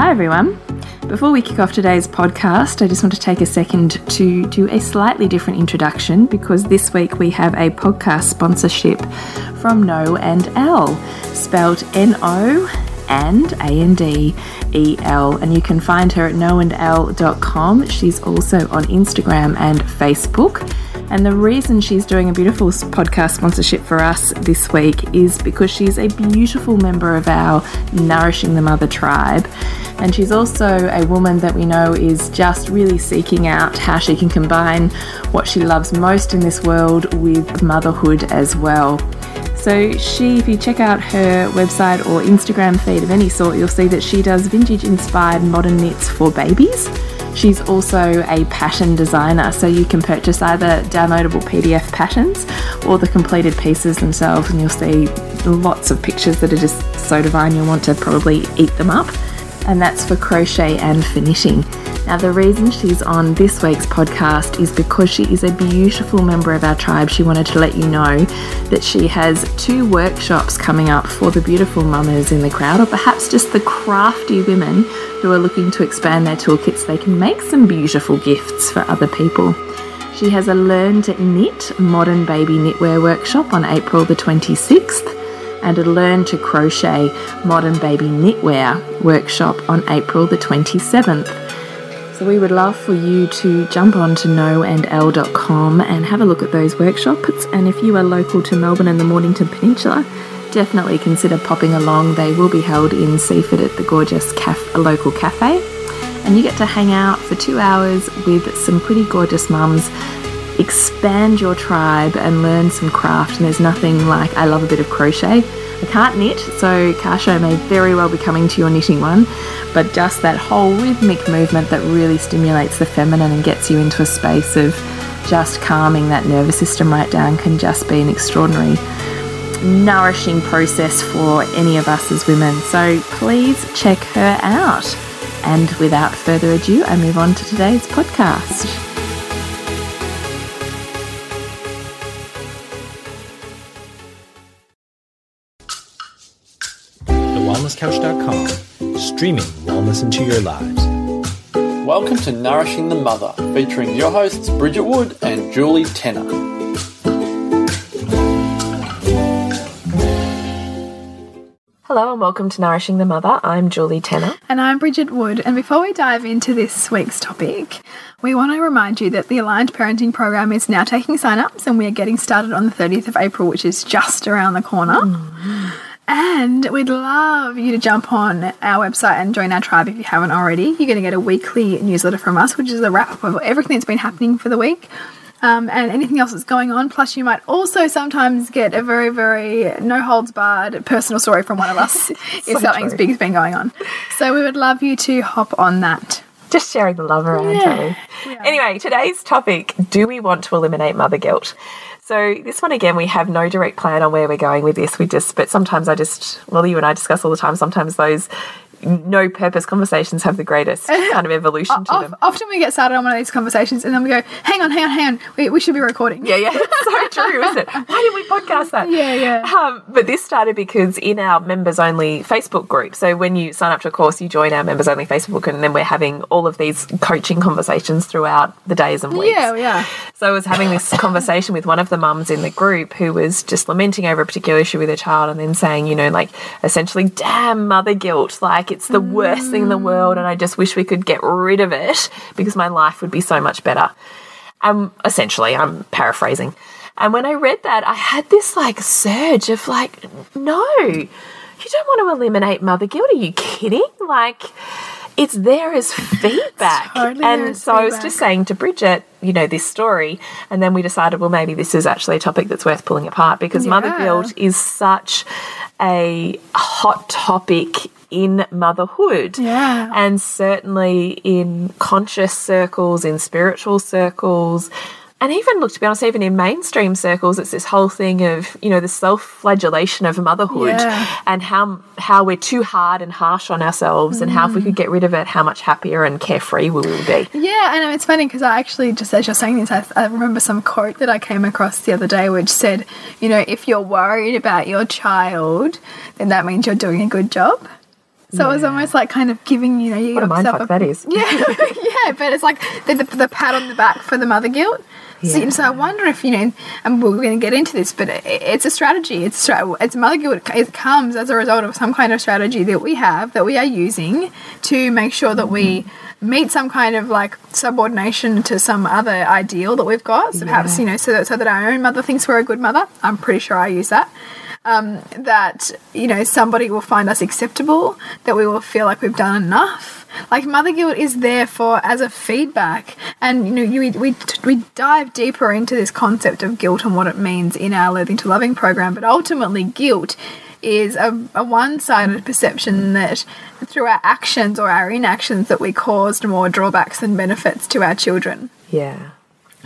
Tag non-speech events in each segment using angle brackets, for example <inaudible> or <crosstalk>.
Hi, everyone. Before we kick off today's podcast, I just want to take a second to do a slightly different introduction because this week we have a podcast sponsorship from No and L, spelled N O and A N D E L, and you can find her at noandl.com. She's also on Instagram and Facebook. And the reason she's doing a beautiful podcast sponsorship for us this week is because she's a beautiful member of our Nourishing the Mother tribe. And she's also a woman that we know is just really seeking out how she can combine what she loves most in this world with motherhood as well. So, she, if you check out her website or Instagram feed of any sort, you'll see that she does vintage inspired modern knits for babies. She's also a pattern designer, so you can purchase either downloadable PDF patterns or the completed pieces themselves, and you'll see lots of pictures that are just so divine you'll want to probably eat them up. And that's for crochet and for knitting. Now, the reason she's on this week's podcast is because she is a beautiful member of our tribe. She wanted to let you know that she has two workshops coming up for the beautiful mamas in the crowd, or perhaps just the crafty women who are looking to expand their toolkits so they can make some beautiful gifts for other people. She has a Learn to Knit Modern Baby Knitwear workshop on April the 26th and a Learn to Crochet Modern Baby Knitwear workshop on April the 27th. So we would love for you to jump on to noandl.com and have a look at those workshops. And if you are local to Melbourne and the Mornington Peninsula, definitely consider popping along. They will be held in Seaford at the gorgeous caf- local cafe. And you get to hang out for two hours with some pretty gorgeous mums, expand your tribe and learn some craft. And there's nothing like I love a bit of crochet. I can't knit, so Kasho may very well be coming to your knitting one, but just that whole rhythmic movement that really stimulates the feminine and gets you into a space of just calming that nervous system right down can just be an extraordinary nourishing process for any of us as women. So please check her out. And without further ado, I move on to today's podcast. TheWellnessCouch.com, streaming wellness into your lives. Welcome to Nourishing the Mother, featuring your hosts Bridget Wood and Julie Tenner. Hello and welcome to Nourishing the Mother. I'm Julie Tenner. And I'm Bridget Wood. And before we dive into this week's topic, we want to remind you that the Aligned Parenting Program is now taking sign-ups and we are getting started on the 30th of April, which is just around the corner. Mm. And we'd love you to jump on our website and join our tribe if you haven't already. You're going to get a weekly newsletter from us, which is a wrap up of everything that's been happening for the week. Um, and anything else that's going on. Plus, you might also sometimes get a very, very no holds barred personal story from one of us <laughs> so if something's true. big's been going on. So, we would love you to hop on that. Just sharing the love around, yeah. yeah. Anyway, today's topic do we want to eliminate mother guilt? So this one again, we have no direct plan on where we're going with this. We just, but sometimes I just, well, you and I discuss all the time. Sometimes those no purpose conversations have the greatest <laughs> kind of evolution to them. Often we get started on one of these conversations and then we go, hang on, hang on, hang on, we, we should be recording. Yeah, yeah, <laughs> so true, isn't it? Why did we podcast that? Yeah, yeah. Um, but this started because in our members only Facebook group, so when you sign up to a course, you join our members only Facebook, and then we're having all of these coaching conversations throughout the days and weeks. Yeah, yeah. So I was having this <laughs> conversation with one of the mums in the group who was just lamenting over a particular issue with her child and then saying, you know, like essentially, damn mother guilt, like it's the worst thing in the world and I just wish we could get rid of it because my life would be so much better. Um, essentially, I'm paraphrasing. And when I read that, I had this like surge of like, no, you don't want to eliminate mother guilt. Are you kidding? Like, it's there as feedback. totally and so feedback. I was just saying to Bridget, you know, this story, and then we decided, well, maybe this is actually a topic that's worth pulling apart because yeah. mother guilt is such a hot topic in motherhood. Yeah. And certainly in conscious circles, in spiritual circles, and even look to be honest, even in mainstream circles, it's this whole thing of you know the self-flagellation of motherhood yeah. and how how we're too hard and harsh on ourselves, mm. and how if we could get rid of it, how much happier and carefree we will be. Yeah, know it's funny because I actually just as you're saying this, I, I remember some quote that I came across the other day, which said, you know, if you're worried about your child, then that means you're doing a good job. So it was almost like kind of giving you know you What a mindfuck that is. <laughs> Yeah, <laughs> yeah, but it's like the, the, the pat on the back for the mother guilt. So, Yeah. so I wonder if you know, and we're going to get into this, but it, it's a strategy. It's it's mother guilt. It comes as a result of some kind of strategy that we have that we are using to make sure that we meet some kind of like subordination to some other ideal that we've got. So perhaps you know, so that so that our own mother thinks we're a good mother. I'm pretty sure I use that um, that you know somebody will find us acceptable, that we will feel like we've done enough. Like mother guilt is there for as a feedback, and you know you, we we dive deeper into this concept of guilt and what it means in our Loathing to Loving program. But ultimately, guilt is a, a one-sided perception that through our actions or our inactions that we caused more drawbacks than benefits to our children. Yeah.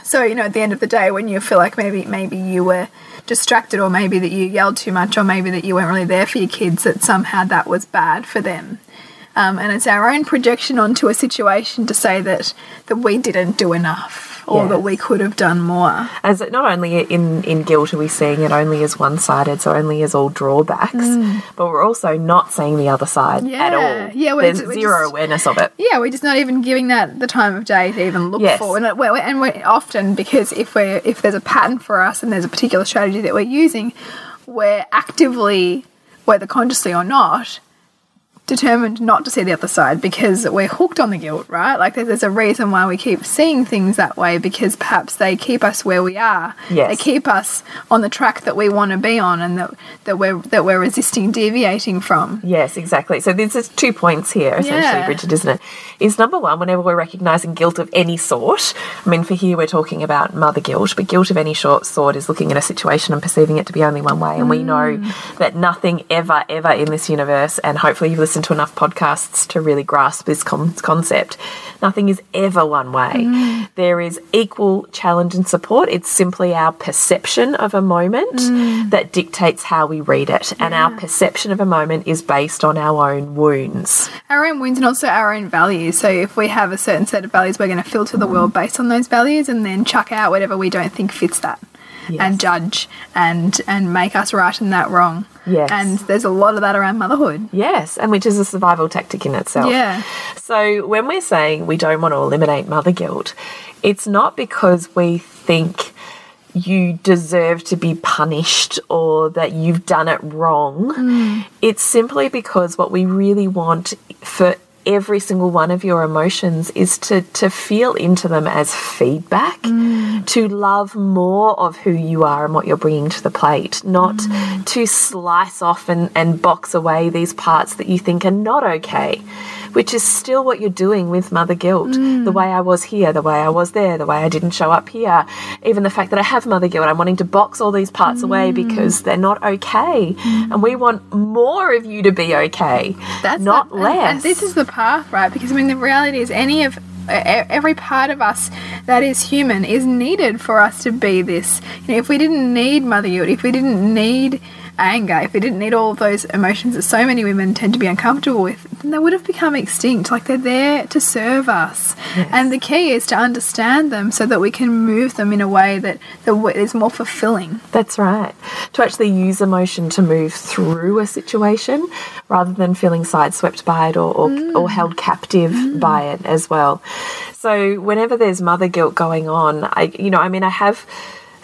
So you know, at the end of the day, when you feel like maybe maybe you were distracted, or maybe that you yelled too much, or maybe that you weren't really there for your kids, that somehow that was bad for them. Um, and it's our own projection onto a situation to say that that we didn't do enough, or that we could have done more. As it- not only in in guilt are we seeing it only as one sided, so only as all drawbacks, but we're also not seeing the other side at all. Yeah, we're there's ju- we're zero just- awareness of it. Yeah, we're just not even giving that the time of day to even look Yes. for. And, we're, and we're often because if we're if there's a pattern for us and there's a particular strategy that we're using, we're actively, whether consciously or not, determined not to see the other side because we're hooked on the guilt, right? Like there's, there's a reason why we keep seeing things that way because perhaps they keep us where we are. Yes. They keep us on the track that we want to be on and that that we're that we're resisting deviating from. Yes, exactly. So there's just two points here, essentially, Yeah. Bridget, isn't it? Is number one, whenever we're recognizing guilt of any sort, I mean, for here we're talking about mother guilt, but guilt of any short sort is looking at a situation and perceiving it to be only one way. And we mm. know that nothing ever, ever in this universe, and hopefully you've listened to enough podcasts to really grasp this con concept, nothing is ever one way. Mm. There is equal challenge and support. It's simply our perception of a moment mm. that dictates how we read it. And our perception of a moment is based on our own wounds. our own wounds and also our own values. So if we have a certain set of values, we're going to filter the world based on those values and then chuck out whatever we don't think fits that. Yes. And judge and and make us right and that wrong. Yes. And there's a lot of that around motherhood. Yes, and which is a survival tactic in itself. Yeah. So when we're saying we don't want to eliminate mother guilt, it's not because we think you deserve to be punished or that you've done it wrong. Mm. It's simply because what we really want for every single one of your emotions is to to feel into them as feedback mm. To love more of who you are and what you're bringing to the plate not mm. to slice off and, and box away these parts that you think are not okay which is still what you're doing with mother guilt. The mm. way i was here the way i was there the way i didn't show up here even the fact that i have mother guilt i'm wanting to box all these parts away mm. because they're not okay. And we want more of you to be okay That's not the- less And, this is the path, right? Because I mean, the reality is, any of every part of us that is human is needed for us to be this. You know, if we didn't need mother guilt, if we didn't need anger, if we didn't need all those emotions that so many women tend to be uncomfortable with, then they would have become extinct. Like they're there to serve us, and the key is to understand them so that we can move them in a way that that is more fulfilling. That's right. To actually use emotion to move through a situation rather than feeling sideswept by it or, or, mm. or held captive mm. by it as well. So whenever there's mother guilt going on, I you know, I mean I have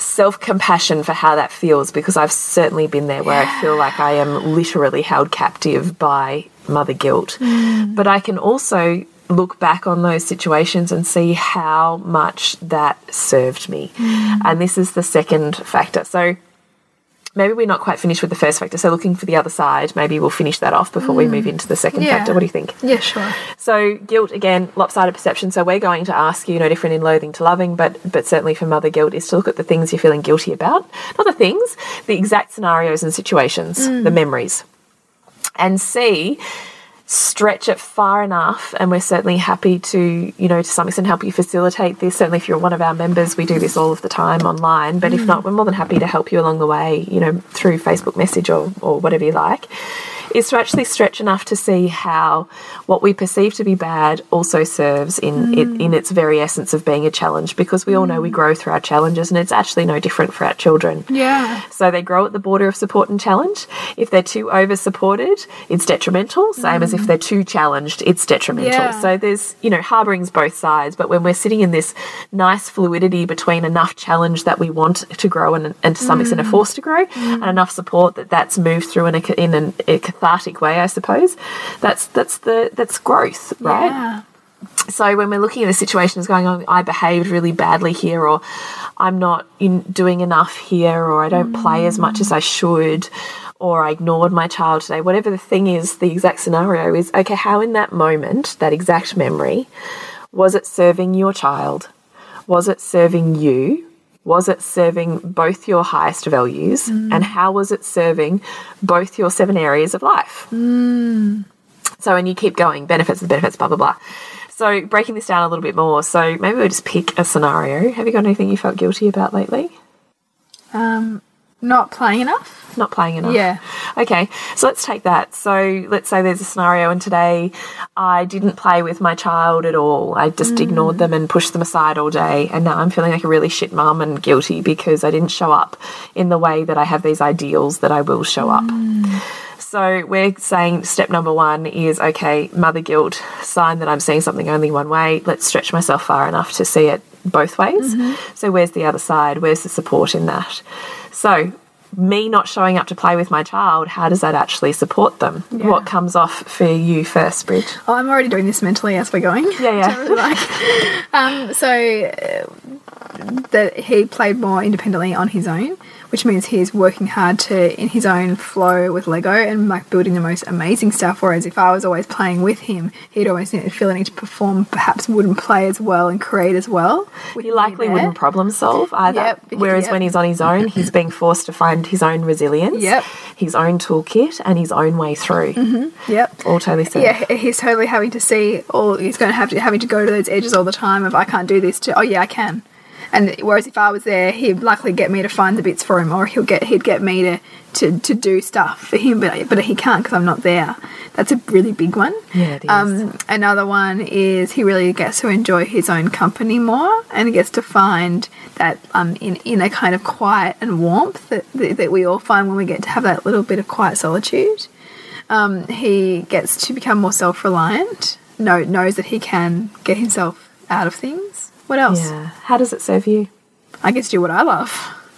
self compassion for how that feels because I've certainly been there where I feel like I am literally held captive by mother guilt. Mm. But I can also look back on those situations and see how much that served me. Mm. And this is the second factor. So maybe we're not quite finished with the first factor. So looking for the other side, maybe we'll finish that off before we move mm. into the second Yeah. factor. What do you think? Yeah, sure. So guilt again, lopsided perception. So we're going to ask you, no different in loathing to loving, but but certainly for mother guilt is to look at the things you're feeling guilty about, not the things, the exact scenarios and situations, the mm. memories, and see. Stretch it far enough, and we're certainly happy to, you know, to some extent help you facilitate this. Certainly, if you're one of our members, we do this all of the time online. But if mm. not, we're more than happy to help you along the way, you know, through Facebook message or, or whatever you like is to actually stretch enough to see how what we perceive to be bad also serves in it, mm. in its very essence of being a challenge because we all know we mm. grow through our challenges and it's actually no different for our children. Yeah. So they grow at the border of support and challenge. If they're too over supported, it's detrimental. Same as if mm. they're too challenged, it's detrimental. Yeah. So there's, you know, harbourings both sides. But when we're sitting in this nice fluidity between enough challenge that we want to grow and, and to some extent are forced to grow, and enough support that that's moved through in a, in an, a cathartic way, I suppose, that's that's the that's growth, right? Yeah. So when we're looking at a situation as going on, I behaved really badly here, or I'm not in doing enough here, or I don't play as much as I should, or I ignored my child today, whatever the thing is, the exact scenario is okay, how in that moment, that exact memory, was it serving your child? Was it serving you? Was it serving both your highest values? And how was it serving both your seven areas of life? So, and you keep going, benefits and benefits, blah, blah, blah. So, breaking this down a little bit more. So, maybe we'll just pick a scenario. Have you got anything you felt guilty about lately? Um, not playing enough. Not playing enough? Yeah. Okay, so let's take that. So, let's say there's a scenario, and today I didn't play with my child at all. I just mm. ignored them and pushed them aside all day. And now I'm feeling like a really shit mum and guilty because I didn't show up in the way that I have these ideals that I will show up. Mm. So we're saying step number one is okay, mother guilt, sign that I'm seeing something only one way. Let's stretch myself far enough to see it both ways. So where's the other side? Where's the support in that? So me not showing up to play with my child, how does that actually support them? What comes off for you first, Bridge? Oh, I'm already doing this mentally as we're going. Yeah, yeah. <laughs> Really like. um, so uh, that he played more independently on his own, which means he's working hard to in his own flow with Lego and like building the most amazing stuff. Whereas if I was always playing with him, he'd always feel the need to perform, perhaps wouldn't play as well and create as well. He likely wouldn't problem solve either. Yep, <laughs> Whereas yep. when he's on his own, he's being forced to find his own resilience, Yep. his own toolkit, and his own way through. Mm-hmm. Yep. All totally said. Yeah, he's totally having to see all. He's going to have to having to go to those edges all the time of I can't do this. To oh yeah, I can. And whereas if I was there, he'd likely get me to find the bits for him, or he'll get he'd get me to to, to do stuff for him, but but he can't because I'm not there. That's a really big one. Yeah, it is. Um, another one is he really gets to enjoy his own company more, and he gets to find that um, in in a kind of quiet and warmth that, that that we all find when we get to have that little bit of quiet solitude um, he gets to become more self-reliant. Know, knows that he can get himself out of things. What else? Yeah. How does it serve you? I get to do what I love,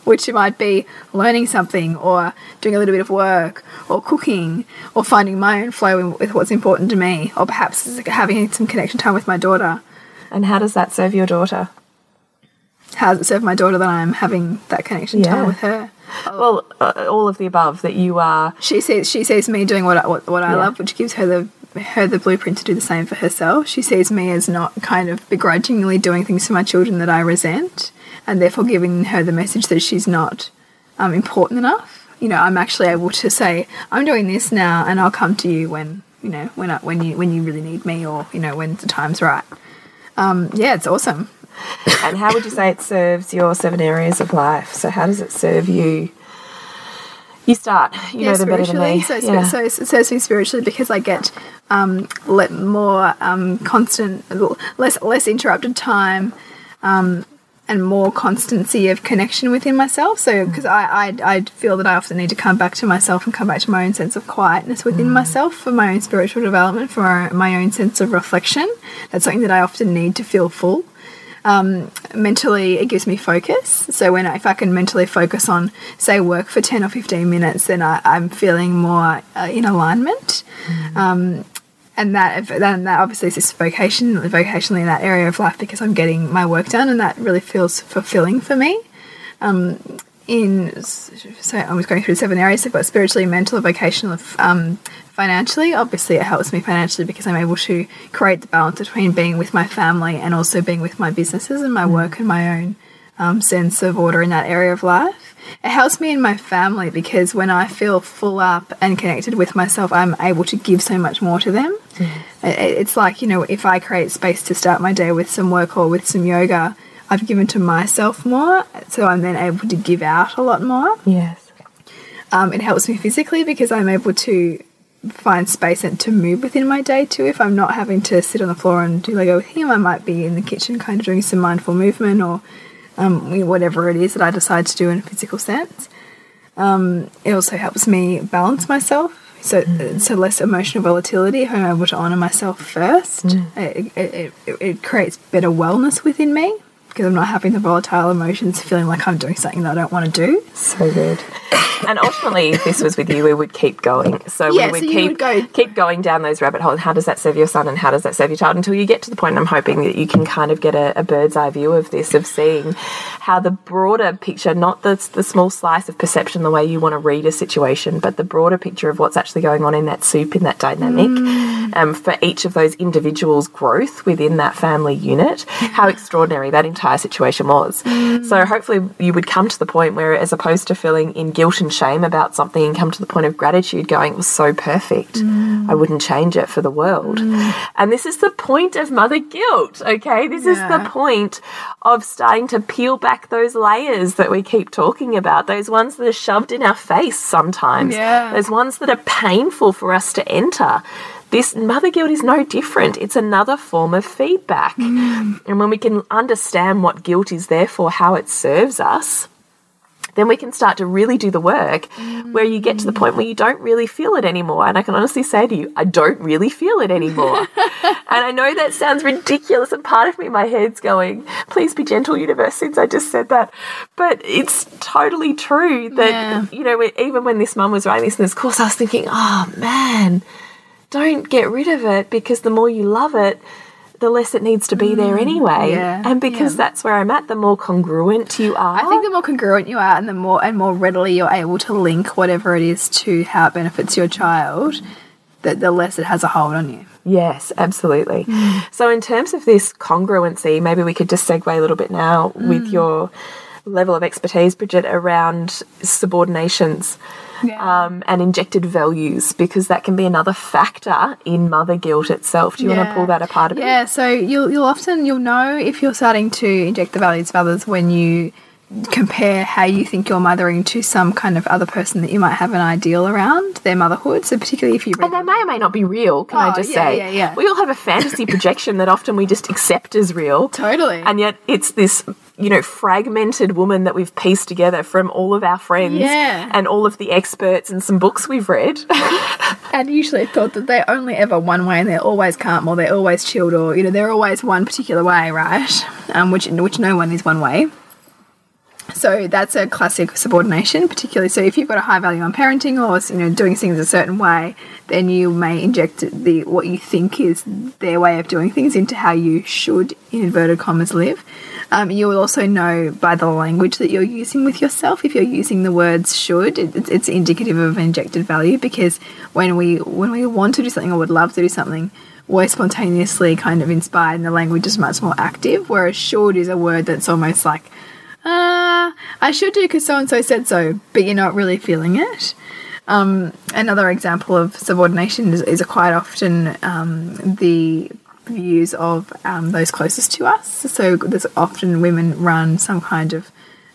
which might be learning something, or doing a little bit of work, or cooking, or finding my own flow with what's important to me, or perhaps having some connection time with my daughter. And how does that serve your daughter? How does it serve my daughter that I'm having that connection Yeah. time with her? Well, uh, all of the above. That you are. she sees she sees me doing what I, what, what I Yeah. love, which gives her the her the blueprint to do the same for herself. She sees me as not kind of begrudgingly doing things for my children that I resent, and therefore giving her the message that she's not um, important enough. You know, I'm actually able to say I'm doing this now, and I'll come to you when you know when I, when you when you really need me, or you know when the time's right. Um, yeah, it's awesome. <laughs> And how would you say it serves your seven areas of life? So how does it serve you? You start. You know them better than me. So, yeah. so, so me spiritually because I get um, let more um, constant, less less interrupted time, um, and more constancy of connection within myself. So because I, I I feel that I often need to come back to myself and come back to my own sense of quietness within myself for my own spiritual development, for my own sense of reflection. That's something that I often need to feel full mentally it gives me focus. So when I, if i can mentally focus on say work for 10 or 15 minutes then I, i'm feeling more uh, in alignment. Um, and that then that obviously is this vocation vocationally in that area of life because i'm getting my work done and that really feels fulfilling for me. Um, in so I was going through seven areas. I've got spiritually, mental, vocational, um, financially. Obviously, it helps me financially because I'm able to create the balance between being with my family and also being with my businesses and my work and my own um, sense of order in that area of life. It helps me in my family because when I feel full up and connected with myself, I'm able to give so much more to them. It- It's like, you know, if I create space to start my day with some work or with some yoga, I've given to myself more, so I'm then able to give out a lot more. yes. Um, it helps me physically because I'm able to find space and to move within my day too. If I'm not having to sit on the floor and do Lego with him, I might be in the kitchen kind of doing some mindful movement or um, whatever it is that I decide to do in a physical sense. Um, it also helps me balance myself. So, so less emotional volatility. If I'm able to honor myself first, it, it, it, it creates better wellness within me because I'm not having the volatile emotions, feeling like I'm doing something that I don't want to do. So good. <coughs> and ultimately, if this was with you, we would keep going. So Yeah, we would so you keep would go- keep going down those rabbit holes. How does that serve your son, and how does that serve your child? Until you get to the point, I'm hoping that you can kind of get a, a bird's eye view of this, of seeing how the broader picture, not the the small slice of perception, the way you want to read a situation, but the broader picture of what's actually going on in that soup, in that dynamic, mm. Um, for each of those individuals' growth within that family unit. How extraordinary that entire situation was. Mm. So hopefully you would come to the point where, as opposed to feeling in guilt and shame about something, and come to the point of gratitude, going, "It was so perfect. Mm. I wouldn't change it for the world." Mm. And this is the point of mother guilt. Okay, this is the point of starting to peel back those layers that we keep talking about. Those ones that are shoved in our face sometimes. Yeah. Those ones that are painful for us to enter. This mother guilt is no different. It's another form of feedback. Mm. And when we can understand what guilt is there for, how it serves us, then we can start to really do the work where you get to the point where you don't really feel it anymore. And I can honestly say to you, I don't really feel it anymore. <laughs> and I know that sounds ridiculous, and part of me, my head's going, please be gentle, universe, since I just said that. But it's totally true that, Yeah. you know, even when this mum was writing this in this course, I was thinking, oh man, don't get rid of it because the more you love it, the less it needs to be there mm, anyway. yeah, and because yeah. that's where I'm at, the more congruent you are. I think the more congruent you are, and the more and more readily you're able to link whatever it is to how it benefits your child, that the less it has a hold on you. Yes, absolutely. Mm. So, in terms of this congruency, maybe we could just segue a little bit now with mm. your level of expertise, Bridget, around subordinations Yeah. um, and injected values, because that can be another factor in mother guilt itself. Do you want to pull that apart a bit? Yeah, so you'll you'll often you'll know if you're starting to inject the values of others when you compare how you think you're mothering to some kind of other person that you might have an ideal around their motherhood. So particularly if you And they may or may not be real, can I Oh, just yeah, say? yeah, yeah. We all have a fantasy projection that often we just accept as real. Totally. And yet it's this, you know, fragmented woman that we've pieced together from all of our friends Yeah. and all of the experts and some books we've read. <laughs> and usually thought that they're only ever one way and they're always calm or they're always chilled or you know they're always one particular way, right? Um, which which no one is one way. So that's a classic subordination, particularly. So if you've got a high value on parenting or you know doing things a certain way, then you may inject the what you think is their way of doing things into how you should, in inverted commas, live. Um, you will also know by the language that you're using with yourself. If you're using the words "should," it, it's, indicative of injected value because when we when we want to do something or would love to do something, we're spontaneously kind of inspired, and the language is much more active. Whereas "should" is a word that's almost like uh, I should do because so and so said so, but you're not really feeling it. Um, another example of subordination is, is quite often um, the views of um, those closest to us. So there's often women run some kind of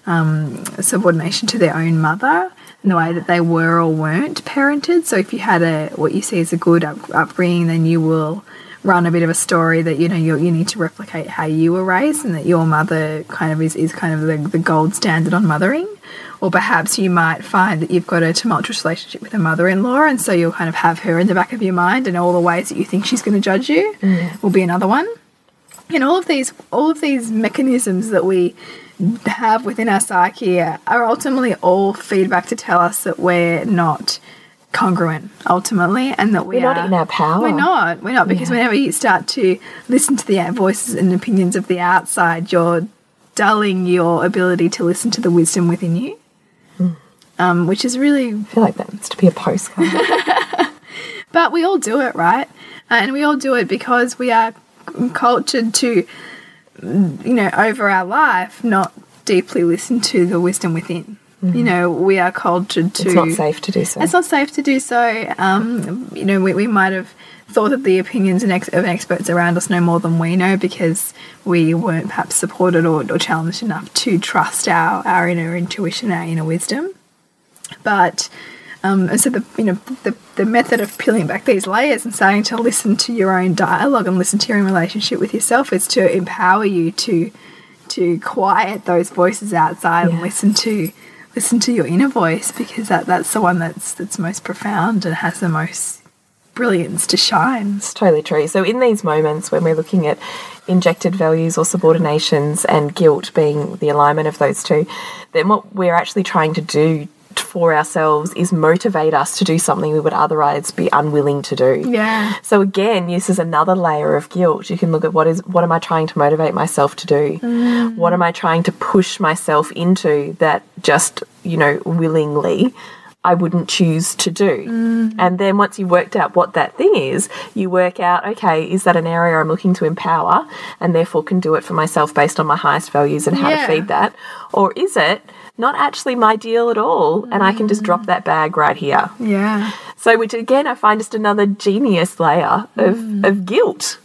um, subordination to their own mother in the way that they were or weren't parented. So if you had a what you see as a good up, upbringing, then you will run a bit of a story that you know you, you need to replicate how you were raised and that your mother kind of is, is kind of the, the gold standard on mothering or perhaps you might find that you've got a tumultuous relationship with a mother-in-law and so you'll kind of have her in the back of your mind and all the ways that you think she's going to judge you mm. will be another one. And all of these all of these mechanisms that we have within our psyche are ultimately all feedback to tell us that we're not congruent ultimately and that we We're are not in our power. we're not. We're not because whenever you start to listen to the voices and opinions of the outside you're dulling your ability to listen to the wisdom within you um, which is really I feel like that needs to be a postcard. <laughs> But we all do it, right? And we all do it because we are cultured to, you know, over our life, not deeply listen to the wisdom within. You know, we are cultured to. it's not safe to do so. It's not safe to do so. Um, you know, we, we might have thought that the opinions and ex of experts around us know more than we know because we weren't perhaps supported or, or challenged enough to trust our, our inner intuition, our inner wisdom. But Um, and so the you know the the method of peeling back these layers and starting to listen to your own dialogue and listen to your own relationship with yourself is to empower you to to quiet those voices outside and listen to listen to your inner voice because that that's the one that's that's most profound and has the most brilliance to shine. It's totally true. So, in these moments when we're looking at injected values or subordinations and guilt being the alignment of those two, then what we're actually trying to do for ourselves is motivate us to do something we would otherwise be unwilling to do. Yeah. So again, this is another layer of guilt. You can look at what is what am I trying to motivate myself to do? Mm. What am I trying to push myself into that just, you know, willingly I wouldn't choose to do. Mm. And then once you've worked out what that thing is, you work out, okay, is that an area I'm looking to empower and therefore can do it for myself based on my highest values and how Yeah. to feed that? Or is it not actually my deal at all and I can just drop that bag right here? Yeah. So, which again, I find just another genius layer of, of guilt.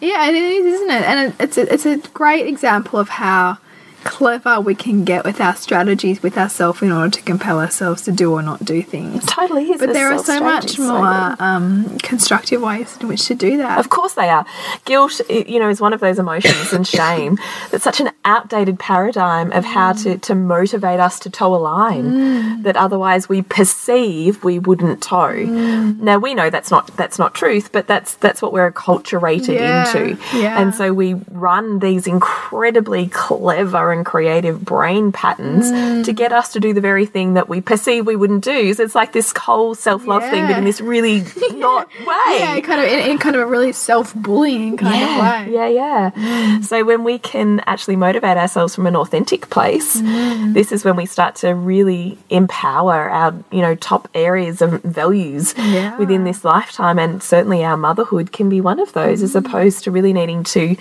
Yeah, it is, isn't it? And it, it's a, it's a great example of how clever we can get with our strategies with ourselves in order to compel ourselves to do or not do things. Totally is. But there are so much more um, constructive ways in which to do that. Of course they are. Guilt, you know, is one of those emotions and shame <coughs> that's such an outdated paradigm of how to, to motivate us to toe a line Mm. that otherwise we perceive we wouldn't toe. Mm. Now we know that's not that's not truth, but that's that's what we're acculturated Yeah, into. yeah. And so we run these incredibly clever and creative brain patterns Mm. to get us to do the very thing that we perceive we wouldn't do. So it's like this whole self-love thing, but in this really <laughs> not way. yeah, kind of in, in kind of a really self-bullying kind yeah, of way. Yeah, yeah. So when we can actually motivate ourselves from an authentic place, mm. this is when we start to really empower our, you know, top areas of values Yeah. within this lifetime. And certainly our motherhood can be one of those as mm. opposed to really needing to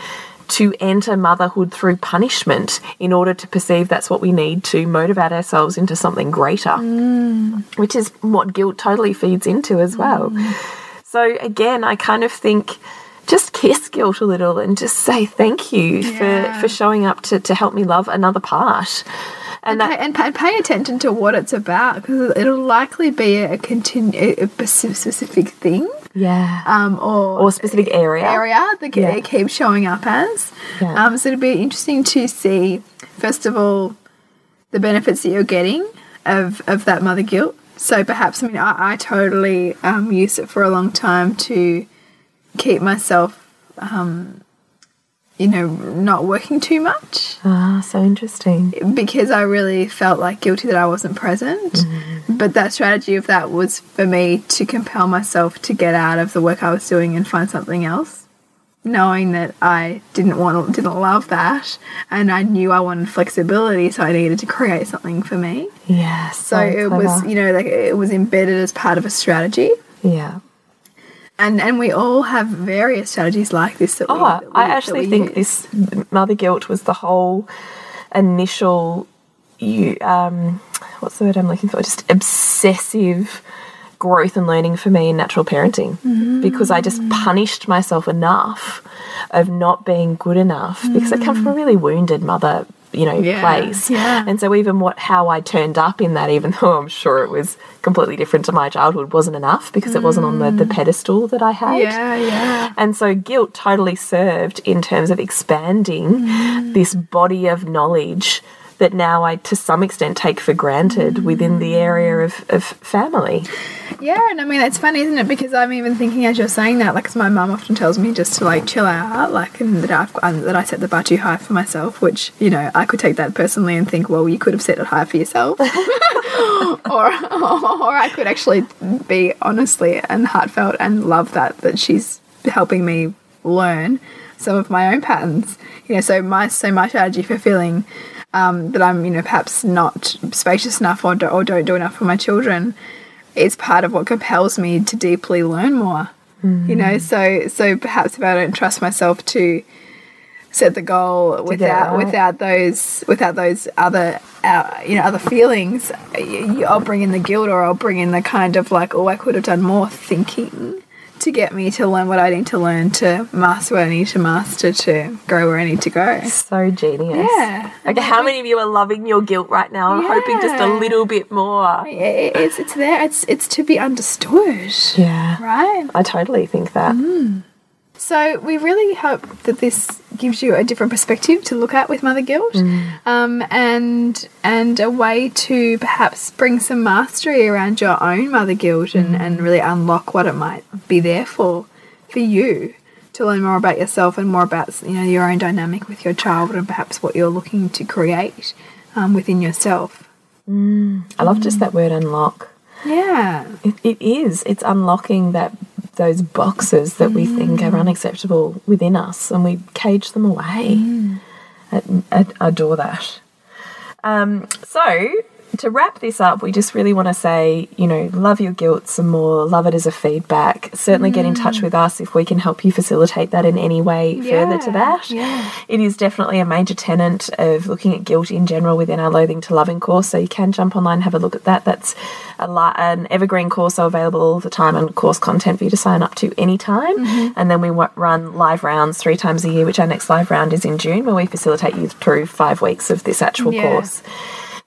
to enter motherhood through punishment in order to perceive that's what we need to motivate ourselves into something greater, mm. which is what guilt totally feeds into as well. So again, I kind of think just kiss guilt a little and just say thank you Yeah. for, for showing up to, to help me love another part. And Pay, that and pay, pay attention to what it's about because it'll likely be a, continu- a specific thing yeah. um, or, or a specific area. area that Yeah. it keeps showing up as. Yeah. Um, so it'd be interesting to see, first of all, the benefits that you're getting of, of that mother guilt. So perhaps, I mean, I, I totally um, used it for a long time to keep myself, um, you know, not working too much Ah, so interesting. because I really felt like guilty that I wasn't present. But that strategy of that was for me to compel myself to get out of the work I was doing and find something else. Knowing that I didn't want didn't love that and I knew I wanted flexibility so I needed to create something for me. Yeah. So it was, you know, like it was embedded as part of a strategy. yeah. And and we all have various strategies like this that we, Oh, that we- I actually think use. this mother guilt was the whole initial you um what's the word I'm looking for? Just obsessive growth and learning for me in natural parenting because I just punished myself enough of not being good enough because I come from a really wounded mother you know Yeah, place. Yeah. and so even what how I turned up in that even <laughs> though I'm sure it was completely different to my childhood wasn't enough because it wasn't on the, the mm. pedestal that I had. Yeah, yeah. and so guilt totally served in terms of expanding mm. this body of knowledge that now I, to some extent, take for granted within the area of, of family. Yeah, and I mean it's funny, isn't it? Because I'm even thinking as you're saying that, like, 'cause my mum often tells me just to like chill out, like, and that I've that I set the bar too high for myself. Which you know I could take that personally and think, well, you could have set it high for yourself, <laughs> or or I could actually be honestly and heartfelt and love that that she's helping me learn some of my own patterns. You know, so my so my strategy for feeling um, that I'm, you know, perhaps not spacious enough or, do, or don't do enough for my children is part of what compels me to deeply learn more. You know, so so perhaps if I don't trust myself to set the goal without right. without those without those other uh, you know other feelings, I'll bring in the guilt or I'll bring in the kind of like, oh, I could have done more thinking to get me to learn what I need to learn to master what I need to master to grow where I need to go. So genius. Yeah. Okay, how many of you are loving your guilt right now? I'm hoping just a little bit more. It- It's it's there. It's it's to be understood, Yeah. right? I totally think that. Mm. So we really hope that this gives you a different perspective to look at with mother guilt, um, and and a way to perhaps bring some mastery around your own mother guilt and, and really unlock what it might be there for for you to learn more about yourself and more about you know your own dynamic with your child and perhaps what you're looking to create um, within yourself. I love just that word unlock. Yeah. It, it is. It's unlocking that those boxes that we think are unacceptable within us, and we cage them away. I, I adore that. Um, so to wrap this up, we just really want to say, you know, love your guilt some more. Love it as a feedback. Certainly get in touch with us if we can help you facilitate that in any way further to that. yeah. It is definitely a major tenet of looking at guilt in general within our Loathing to Loving course. So you can jump online and have a look at that. That's an evergreen course so available all the time and course content for you to sign up to anytime. Mm-hmm. And then we run live rounds three times a year, which our next live round is in June, where we facilitate you through five weeks of this actual Yeah. course.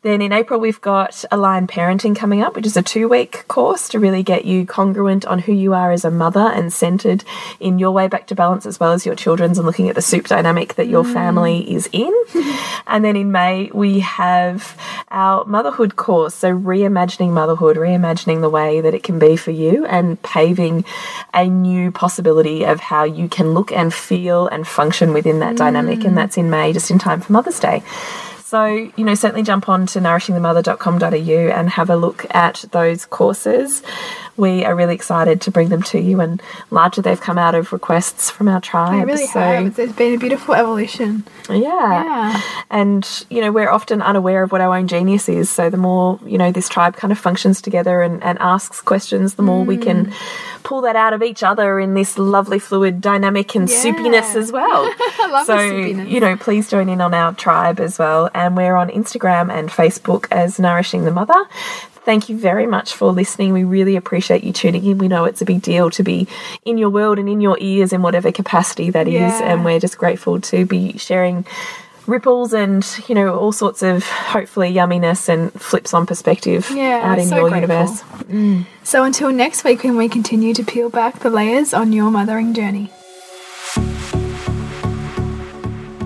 Then in April, we've got Aligned Parenting coming up, which is a two week course to really get you congruent on who you are as a mother and centered in your way back to balance as well as your children's and looking at the soup dynamic that your mm. family is in. <laughs> and then in May, we have our motherhood course. So reimagining motherhood, reimagining the way that it can be for you and paving a new possibility of how you can look and feel and function within that dynamic. And mm. that's in May, just in time for Mother's Day. So, you know, certainly jump on to nourishingthemother.com.au and have a look at those courses. We are really excited to bring them to you, and largely they've come out of requests from our tribe. I really so, have. There's been a beautiful evolution. Yeah. Yeah. And, you know, we're often unaware of what our own genius is. So the more, you know, this tribe kind of functions together and, and asks questions, the more we can mm. pull that out of each other in this lovely, fluid dynamic and Yeah. soupiness as well. <laughs> I love so, the soupiness. you know, please join in on our tribe as well. And we're on Instagram and Facebook as Nourishing the Mother. Thank you very much for listening. We really appreciate you tuning in. We know it's a big deal to be in your world and in your ears in whatever capacity that is, Yeah. And we're just grateful to be sharing ripples and, you know, all sorts of hopefully yumminess and flips on perspective Yeah, out in so your grateful. universe. Mm. So until next week, when we continue to peel back the layers on your mothering journey.